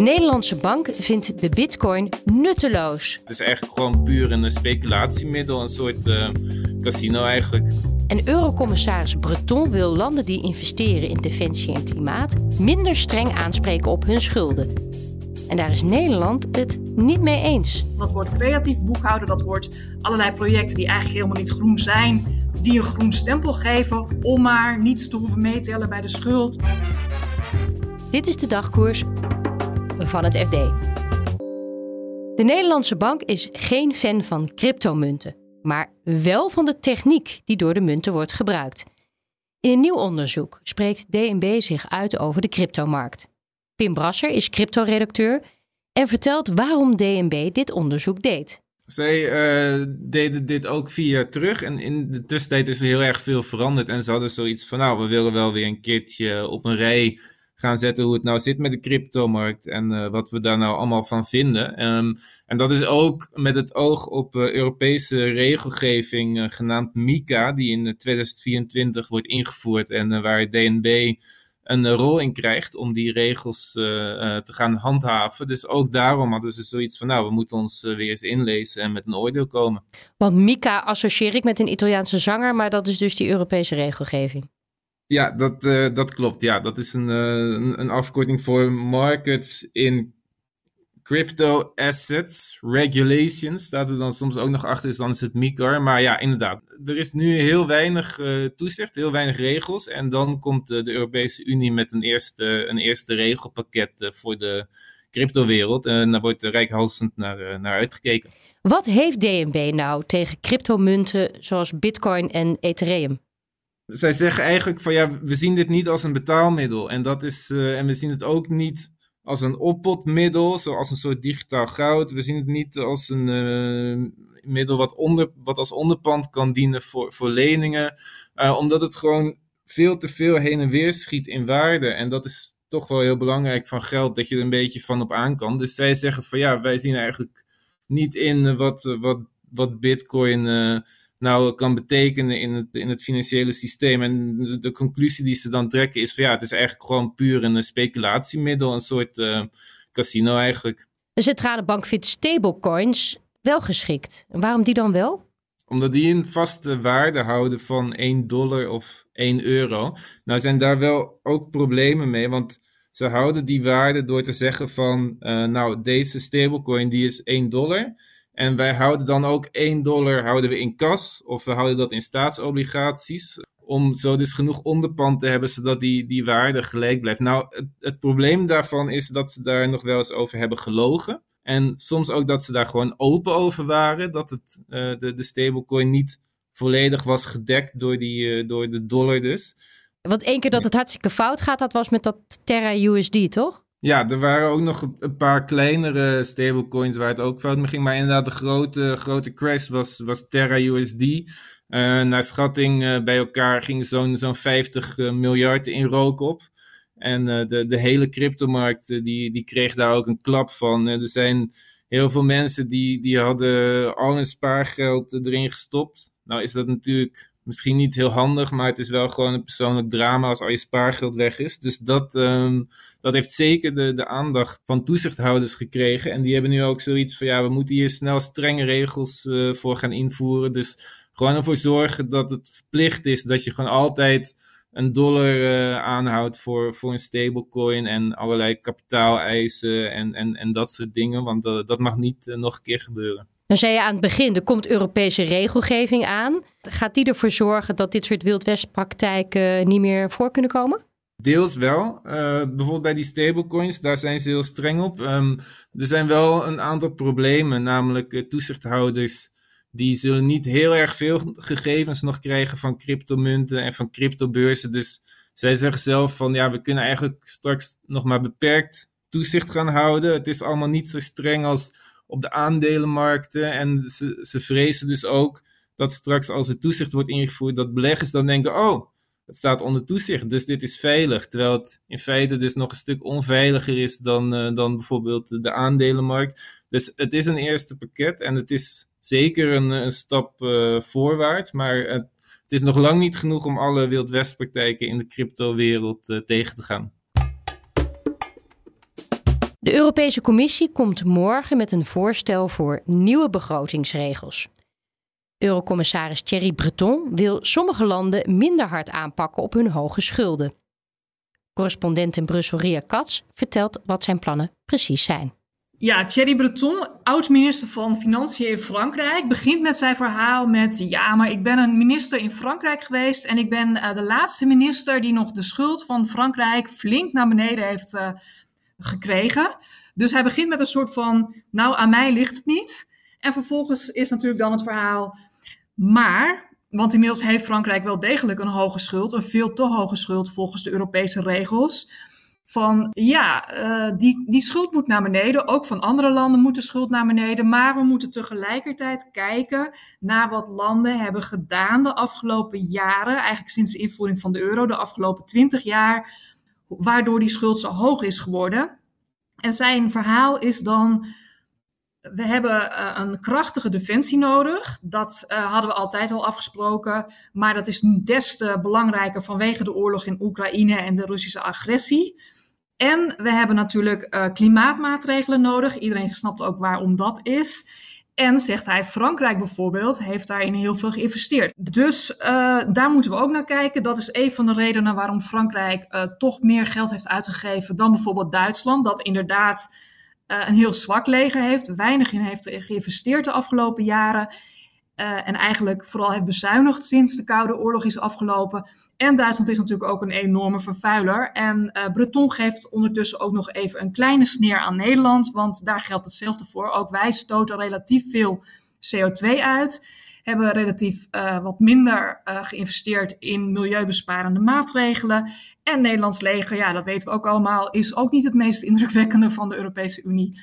De Nederlandse bank vindt de bitcoin nutteloos. Het is eigenlijk gewoon puur een speculatiemiddel, een soort uh, casino eigenlijk. En eurocommissaris Breton wil landen die investeren in defensie en klimaat minder streng aanspreken op hun schulden. En daar is Nederland het niet mee eens. Dat wordt creatief boekhouden, dat wordt allerlei projecten die eigenlijk helemaal niet groen zijn, die een groen stempel geven om maar niets te hoeven meetellen bij de schuld. Dit is de dagkoers van het FD. De Nederlandse bank is geen fan van cryptomunten, maar wel van de techniek die door de munten wordt gebruikt. In een nieuw onderzoek spreekt DNB zich uit over de cryptomarkt. Pim Brasser is crypto-redacteur en vertelt waarom DNB dit onderzoek deed. Zij uh, deden dit ook vier jaar terug en in de tussentijd is er heel erg veel veranderd. En ze hadden zoiets van, nou, we willen wel weer een keertje op een rij gaan zetten hoe het nou zit met de cryptomarkt en uh, wat we daar nou allemaal van vinden. Um, en dat is ook met het oog op uh, Europese regelgeving uh, genaamd MICA, die in 2024 wordt ingevoerd en waar DNB een rol in krijgt om die regels te gaan handhaven. Dus ook daarom hadden ze zoiets van, nou, we moeten ons weer eens inlezen en met een oordeel komen. Want MICA associeer ik met een Italiaanse zanger, maar dat is dus die Europese regelgeving. Ja, dat, uh, dat klopt. Ja, dat is een, uh, een afkorting voor Markets in Crypto Assets Regulations. Staat er dan soms ook nog achter, dus dan is het MICAR. Maar ja, inderdaad. Er is nu heel weinig uh, toezicht, heel weinig regels. En dan komt de Europese Unie met een eerste, een eerste regelpakket voor de cryptowereld. En daar wordt rijkhalsend naar, naar uitgekeken. Wat heeft DNB nou tegen cryptomunten zoals Bitcoin en Ethereum? Zij zeggen eigenlijk van ja, we zien dit niet als een betaalmiddel. En, dat is, uh, en we zien het ook niet als een oppotmiddel, zoals een soort digitaal goud. We zien het niet als een uh, middel wat, onder, wat als onderpand kan dienen voor, voor leningen. Uh, omdat het gewoon veel te veel heen en weer schiet in waarde. En dat is toch wel heel belangrijk van geld, dat je er een beetje van op aan kan. Dus zij zeggen van ja, wij zien eigenlijk niet in wat, wat, wat bitcoin nou kan betekenen in het, in het financiële systeem. En de, conclusie die ze dan trekken is van ja, het is eigenlijk gewoon puur een speculatiemiddel, een soort uh, casino eigenlijk. De centrale bank vindt stablecoins wel geschikt. En waarom die dan wel? Omdat die een vaste waarde houden van 1 dollar of 1 euro. Nou zijn daar wel ook problemen mee, want ze houden die waarde door te zeggen van, uh, nou deze stablecoin die is 1 dollar. En wij houden dan ook 1 dollar houden we in kas of we houden dat in staatsobligaties. Om zo dus genoeg onderpand te hebben zodat die, die waarde gelijk blijft. Nou, het, het probleem daarvan is dat ze daar nog wel eens over hebben gelogen. En soms ook dat ze daar gewoon open over waren. Dat het, uh, de, de stablecoin niet volledig was gedekt door, die, uh, door de dollar dus. Want één keer dat het hartstikke fout gaat, dat was met dat Terra USD, toch? Ja, er waren ook nog een paar kleinere stablecoins waar het ook fout mee ging. Maar inderdaad, de grote, grote crash was, was Terra USD. Eh, naar schatting uh, bij elkaar ging zo'n zo'n 50 uh, miljard in rook op. En de, de hele cryptomarkt die, die kreeg daar ook een klap van. er zijn heel veel mensen die, die hadden al hun spaargeld erin gestopt. Nou is dat natuurlijk misschien niet heel handig, maar het is wel gewoon een persoonlijk drama als al je spaargeld weg is. Dus dat, um, dat heeft zeker de, de aandacht van toezichthouders gekregen. En die hebben nu ook zoiets van, ja, we moeten hier snel strenge regels uh, voor gaan invoeren. Dus gewoon ervoor zorgen dat het verplicht is dat je gewoon altijd een dollar uh, aanhoudt voor, voor een stablecoin en allerlei kapitaaleisen en, en, en dat soort dingen. Want uh, dat mag niet nog een keer gebeuren. Dan zei je aan het begin, er komt Europese regelgeving aan. Gaat die ervoor zorgen dat dit soort wildwestpraktijken niet meer voor kunnen komen? Deels wel. Uh, bijvoorbeeld bij die stablecoins, daar zijn ze heel streng op. Um, er zijn wel een aantal problemen, namelijk uh, toezichthouders die zullen niet heel erg veel gegevens nog krijgen van cryptomunten en van cryptobeurzen. Dus zij zeggen zelf van ja, we kunnen eigenlijk straks nog maar beperkt toezicht gaan houden. Het is allemaal niet zo streng als op de aandelenmarkten. En ze, ze vrezen dus ook dat straks als het toezicht wordt ingevoerd, dat beleggers dan denken, oh, het staat onder toezicht, dus dit is veilig. Terwijl het in feite dus nog een stuk onveiliger is dan, uh, dan bijvoorbeeld de aandelenmarkt. Dus het is een eerste pakket en het is zeker een, een stap uh, voorwaarts, maar het, het, is nog lang niet genoeg om alle wildwestpraktijken in de cryptowereld uh, tegen te gaan. De Europese Commissie komt morgen met een voorstel voor nieuwe begrotingsregels. Eurocommissaris Thierry Breton wil sommige landen minder hard aanpakken op hun hoge schulden. Correspondent in Brussel Ria Katz vertelt wat zijn plannen precies zijn. Ja, Thierry Breton, oud-minister van Financiën in Frankrijk, begint met zijn verhaal met: Ja, maar ik ben een minister in Frankrijk geweest en ik ben uh, de laatste minister die nog de schuld van Frankrijk flink naar beneden heeft uh, gekregen. Dus hij begint met een soort van: Nou, aan mij ligt het niet. En vervolgens is natuurlijk dan het verhaal: Maar, want inmiddels heeft Frankrijk wel degelijk een hoge schuld, een veel te hoge schuld volgens de Europese regels van ja, uh, die, die schuld moet naar beneden. Ook van andere landen moet de schuld naar beneden. Maar we moeten tegelijkertijd kijken naar wat landen hebben gedaan de afgelopen jaren. Eigenlijk sinds de invoering van de euro, de afgelopen twintig jaar. Waardoor die schuld zo hoog is geworden. En zijn verhaal is dan. We hebben uh, een krachtige defensie nodig. Dat uh, hadden we altijd al afgesproken. Maar dat is des te belangrijker vanwege de oorlog in Oekraïne en de Russische agressie. En we hebben natuurlijk uh, klimaatmaatregelen nodig. Iedereen snapt ook waarom dat is. En zegt hij, Frankrijk bijvoorbeeld heeft daarin heel veel geïnvesteerd. Dus uh, daar moeten we ook naar kijken. Dat is een van de redenen waarom Frankrijk uh, toch meer geld heeft uitgegeven dan bijvoorbeeld Duitsland. Dat inderdaad een heel zwak leger heeft, weinig in heeft geïnvesteerd de afgelopen jaren. Uh, en eigenlijk vooral heeft bezuinigd sinds de Koude Oorlog is afgelopen. En Duitsland is natuurlijk ook een enorme vervuiler. En uh, Breton geeft ondertussen ook nog even een kleine sneer aan Nederland, want daar geldt hetzelfde voor. Ook wij stoten relatief veel CO2 uit, hebben relatief uh, wat minder geïnvesteerd in milieubesparende maatregelen. En Nederlands leger, ja, dat weten we ook allemaal, is ook niet het meest indrukwekkende van de Europese Unie.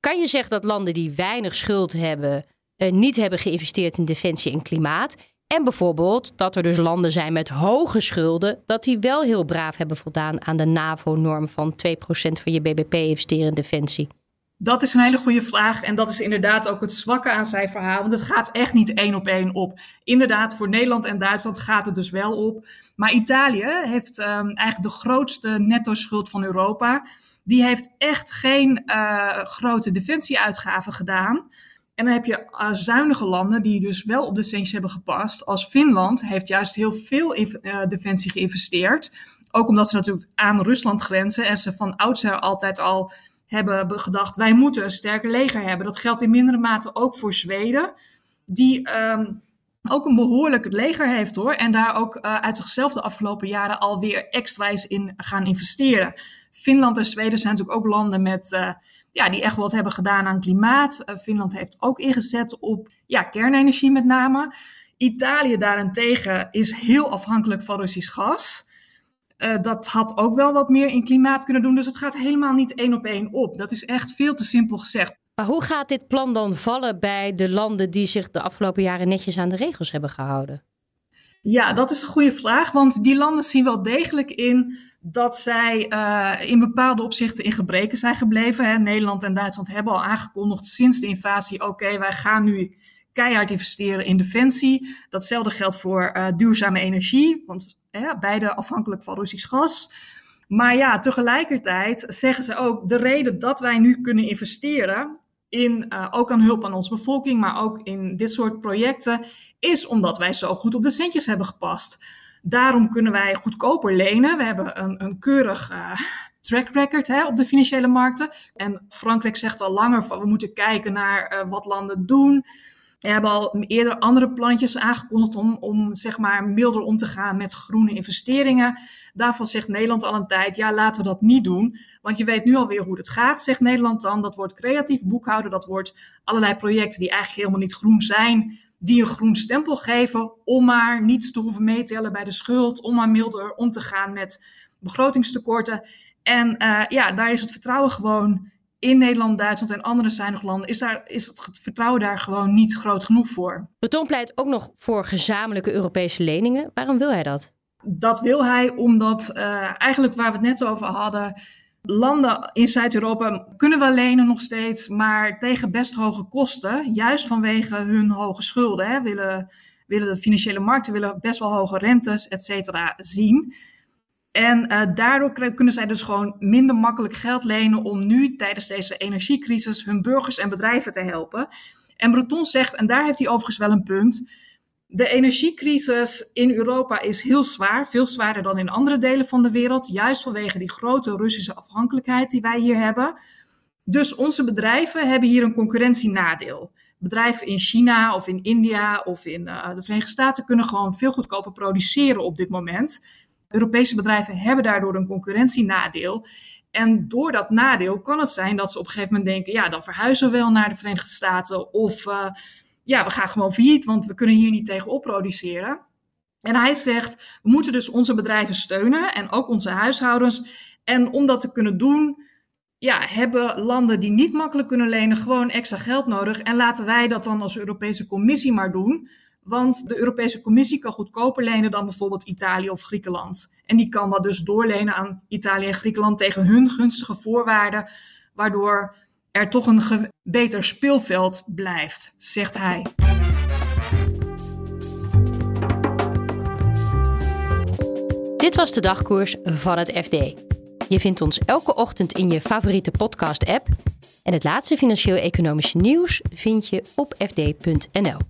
Kan je zeggen dat landen die weinig schuld hebben niet hebben geïnvesteerd in defensie en klimaat. En bijvoorbeeld dat er dus landen zijn met hoge schulden, dat die wel heel braaf hebben voldaan aan de NAVO-norm van 2% van je BBP investeren in defensie. Dat is een hele goede vraag. En dat is inderdaad ook het zwakke aan zijn verhaal. Want het gaat echt niet één op één op. Inderdaad, voor Nederland en Duitsland gaat het dus wel op. Maar Italië heeft um, eigenlijk de grootste netto-schuld van Europa. Die heeft echt geen uh, grote defensieuitgaven gedaan. En dan heb je uh, zuinige landen die dus wel op de centjes hebben gepast. Als Finland heeft juist heel veel uh, defensie geïnvesteerd. Ook omdat ze natuurlijk aan Rusland grenzen en ze van oudsher altijd al hebben gedacht: wij moeten een sterker leger hebben. Dat geldt in mindere mate ook voor Zweden, die um, ook een behoorlijk leger heeft hoor. En daar ook uh, uit zichzelf de afgelopen jaren alweer extra in gaan investeren. Finland en Zweden zijn natuurlijk ook landen met ja, die echt wat hebben gedaan aan klimaat. Uh, Finland heeft ook ingezet op ja, kernenergie met name. Italië daarentegen is heel afhankelijk van Russisch gas. Dat had ook wel wat meer in klimaat kunnen doen. Dus het gaat helemaal niet één op één op. Dat is echt veel te simpel gezegd. Maar hoe gaat dit plan dan vallen bij de landen die zich de afgelopen jaren netjes aan de regels hebben gehouden? Ja, dat is een goede vraag. Want die landen zien wel degelijk in dat zij uh, in bepaalde opzichten in gebreken zijn gebleven. Hè. Nederland en Duitsland hebben al aangekondigd sinds de invasie: oké, wij gaan nu keihard investeren in defensie. Datzelfde geldt voor uh, duurzame energie, want beide afhankelijk van Russisch gas. Maar ja, tegelijkertijd zeggen ze ook: de reden dat wij nu kunnen investeren in uh, ook aan hulp aan onze bevolking, maar ook in dit soort projecten, is omdat wij zo goed op de centjes hebben gepast. Daarom kunnen wij goedkoper lenen. We hebben een, een keurig uh, track record hè, op de financiële markten. En Frankrijk zegt al langer we moeten kijken naar uh, wat landen doen. We hebben al eerder andere plannetjes aangekondigd om, om zeg maar milder om te gaan met groene investeringen. Daarvan zegt Nederland al een tijd, ja laten we dat niet doen. Want je weet nu alweer hoe het gaat, zegt Nederland dan. Dat wordt creatief boekhouden, dat wordt allerlei projecten die eigenlijk helemaal niet groen zijn die een groen stempel geven om maar niet te hoeven meetellen bij de schuld, om maar milder om te gaan met begrotingstekorten. En uh, ja, daar is het vertrouwen gewoon in Nederland, Duitsland en andere zuinige landen is, daar, is het vertrouwen daar gewoon niet groot genoeg voor. Breton pleit ook nog voor gezamenlijke Europese leningen. Waarom wil hij dat? Dat wil hij omdat uh, eigenlijk waar we het net over hadden, landen in Zuid-Europa kunnen wel lenen nog steeds, maar tegen best hoge kosten, juist vanwege hun hoge schulden. Hè, willen, willen de financiële markten willen best wel hoge rentes, et cetera, zien. En uh, daardoor kunnen zij dus gewoon minder makkelijk geld lenen om nu tijdens deze energiecrisis hun burgers en bedrijven te helpen. En Breton zegt, en daar heeft hij overigens wel een punt, de energiecrisis in Europa is heel zwaar, veel zwaarder dan in andere delen van de wereld, juist vanwege die grote Russische afhankelijkheid die wij hier hebben. Dus onze bedrijven hebben hier een concurrentienadeel. Bedrijven in China of in India of in uh, de Verenigde Staten kunnen gewoon veel goedkoper produceren op dit moment. Europese bedrijven hebben daardoor een concurrentienadeel. En door dat nadeel kan het zijn dat ze op een gegeven moment denken: ja, dan verhuizen we wel naar de Verenigde Staten. Of uh, ja, we gaan gewoon failliet, want we kunnen hier niet tegenop produceren. En hij zegt: we moeten dus onze bedrijven steunen en ook onze huishoudens. En om dat te kunnen doen, ja, hebben landen die niet makkelijk kunnen lenen gewoon extra geld nodig. En laten wij dat dan als Europese Commissie maar doen. Want de Europese Commissie kan goedkoper lenen dan bijvoorbeeld Italië of Griekenland. En die kan dat dus doorlenen aan Italië en Griekenland tegen hun gunstige voorwaarden, waardoor er toch een beter speelveld blijft, zegt hij. Dit was de dagkoers van het FD. Je vindt ons elke ochtend in je favoriete podcast-app. En het laatste financieel-economische nieuws vind je op fd.nl.